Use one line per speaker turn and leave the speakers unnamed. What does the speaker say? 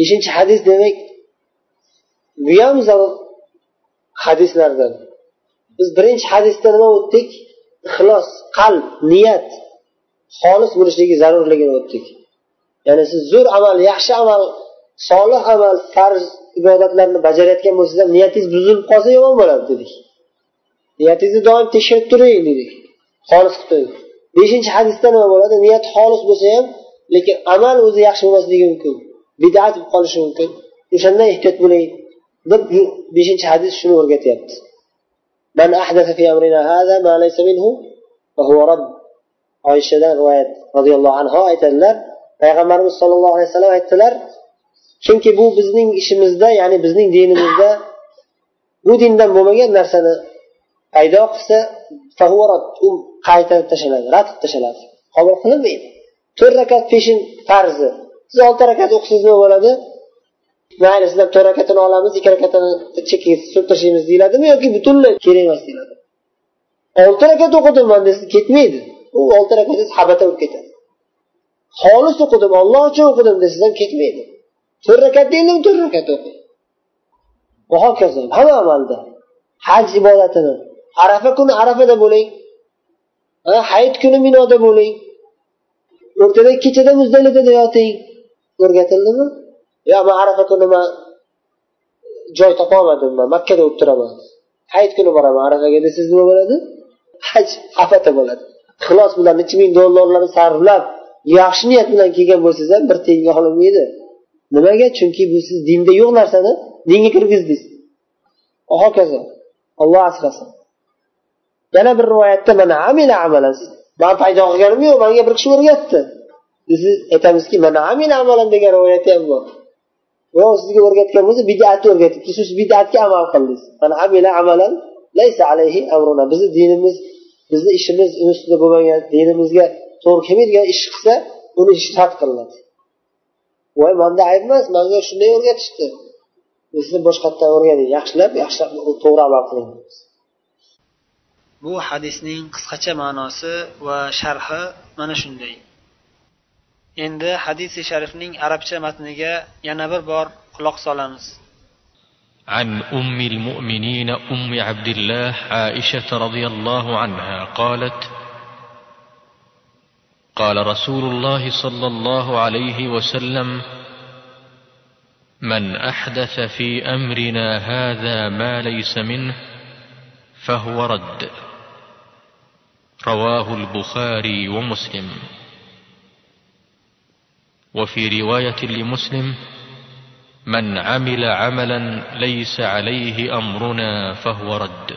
beshinchi hadis demak bu ham zarur hadislardan. Biz birinchi hadisda nima o'tdik? Ixlos qalb niyat xolis bo'lishligi zarurligini o'tdik. Ya'ni siz zo'r amal yaxshi amal solih amal farz ibodatlarni bajarayotgan bo'lsangiz ham niyatingiz buzilib qolsa yomon bo'ladi dedik. Niyatingizni doim tekshirib turing dedik. Xolis qilib turing. Beshinchi hadisda nima bo'ladi? Niyat xolis bo'lsa ham lekin amal o'zi yaxshi bo'lmasligi mumkin. bidat bo'lib qolishi mumkin o'shandan ehtiyot bo'ling deb beshinchi hadis shuni o'rgatyapti من أحدث في أمرنا هذا ما ليس منه فهو رد oyshadan rivoyat roziyallohu anhu aytadilar payg'ambarimiz sollallohu alayhi vasallam aytdilar kimki bu bizning ishimizda ya'ni bizning dinimizda bu dindan bo'lmagan narsani paydo qilsa u qayta tashlanadi rad qilib tashladi qabul qilinmaydi to'rt rakat peshin farzi Siz olti rakat o'qisangiz nima bo'ladi. Mayli sizlar to'rt rakatini olamiz ikki rakatini chekkaga surib tashlaymiz deyiladimi yoki butunlay kerak emas deyiladi olti rakat o'qidim desa ketmaydi. U olti rakatingiz habata bo'lib ketadi. Xolis o'qidim olloh uchun o'qidim desangiz ham ketmaydi. To'rt rakat deydimi to'rt rakat o'qing. Va hokazo hamma amalda. Haj ibodatini arafa kuni arafada bo'ling. Hayit kuni minoda bo'ling. O'rtada kechada muzdalifada yoting. O'rgatildimi yo man arafa kuni man joy topolmadim man makkada bo'lib turaman. Hayit kuni boraman arafaga desangiz nima bo'ladi? Haj afata bo'ladi. Ixlos bilan necha ming dollarlarni sarflab yaxshi niyat bilan kelgan bo'lsangiz ham bir tiyinga olinmaydi. Nimaga? Chunki bu siz dinda yo'q narsani dinga kirgizdingiz. Hokazo. Olloh asrasin. Yana bir rivoyatda mana amila amalan. Man paydo qilganim yo'q manga bir kishi o'rgatdi. Bizni aytamizki mana amin amalan degan rivoyati ham bor. Birov sizga o'rgatgan bo'lsa bidatni o'rgatibdi siz bidatga amal qildingiz. Mana amila amalan laysa alayhi amruna. Bizni dinimiz bizni ishimiz uni ustida bo'lmagan dinimizga to'g'ri kelmaydigan ish qilsa uni ishi rad qilinadi. Voy manda ayb emas manga shunday o'rgatishdi. Sizni boshqatdan o'rganing yaxshilab yaxshilab to'g'ri amal qiling
bu hadisning qisqacha ma'nosi va sharhi mana shunday. Endi hadisi sharifning arabcha matniga yana bir bor quloq solamiz.
عن ام المؤمنين ام عبد الله عائشه رضي الله عنها قالت قال رسول الله صلى الله عليه وسلم من احدث في امرنا هذا ما ليس منه فهو رد رواه البخاري ومسلم وفي رواية لمسلم من عمل عملا ليس عليه أمرنا فهو رد.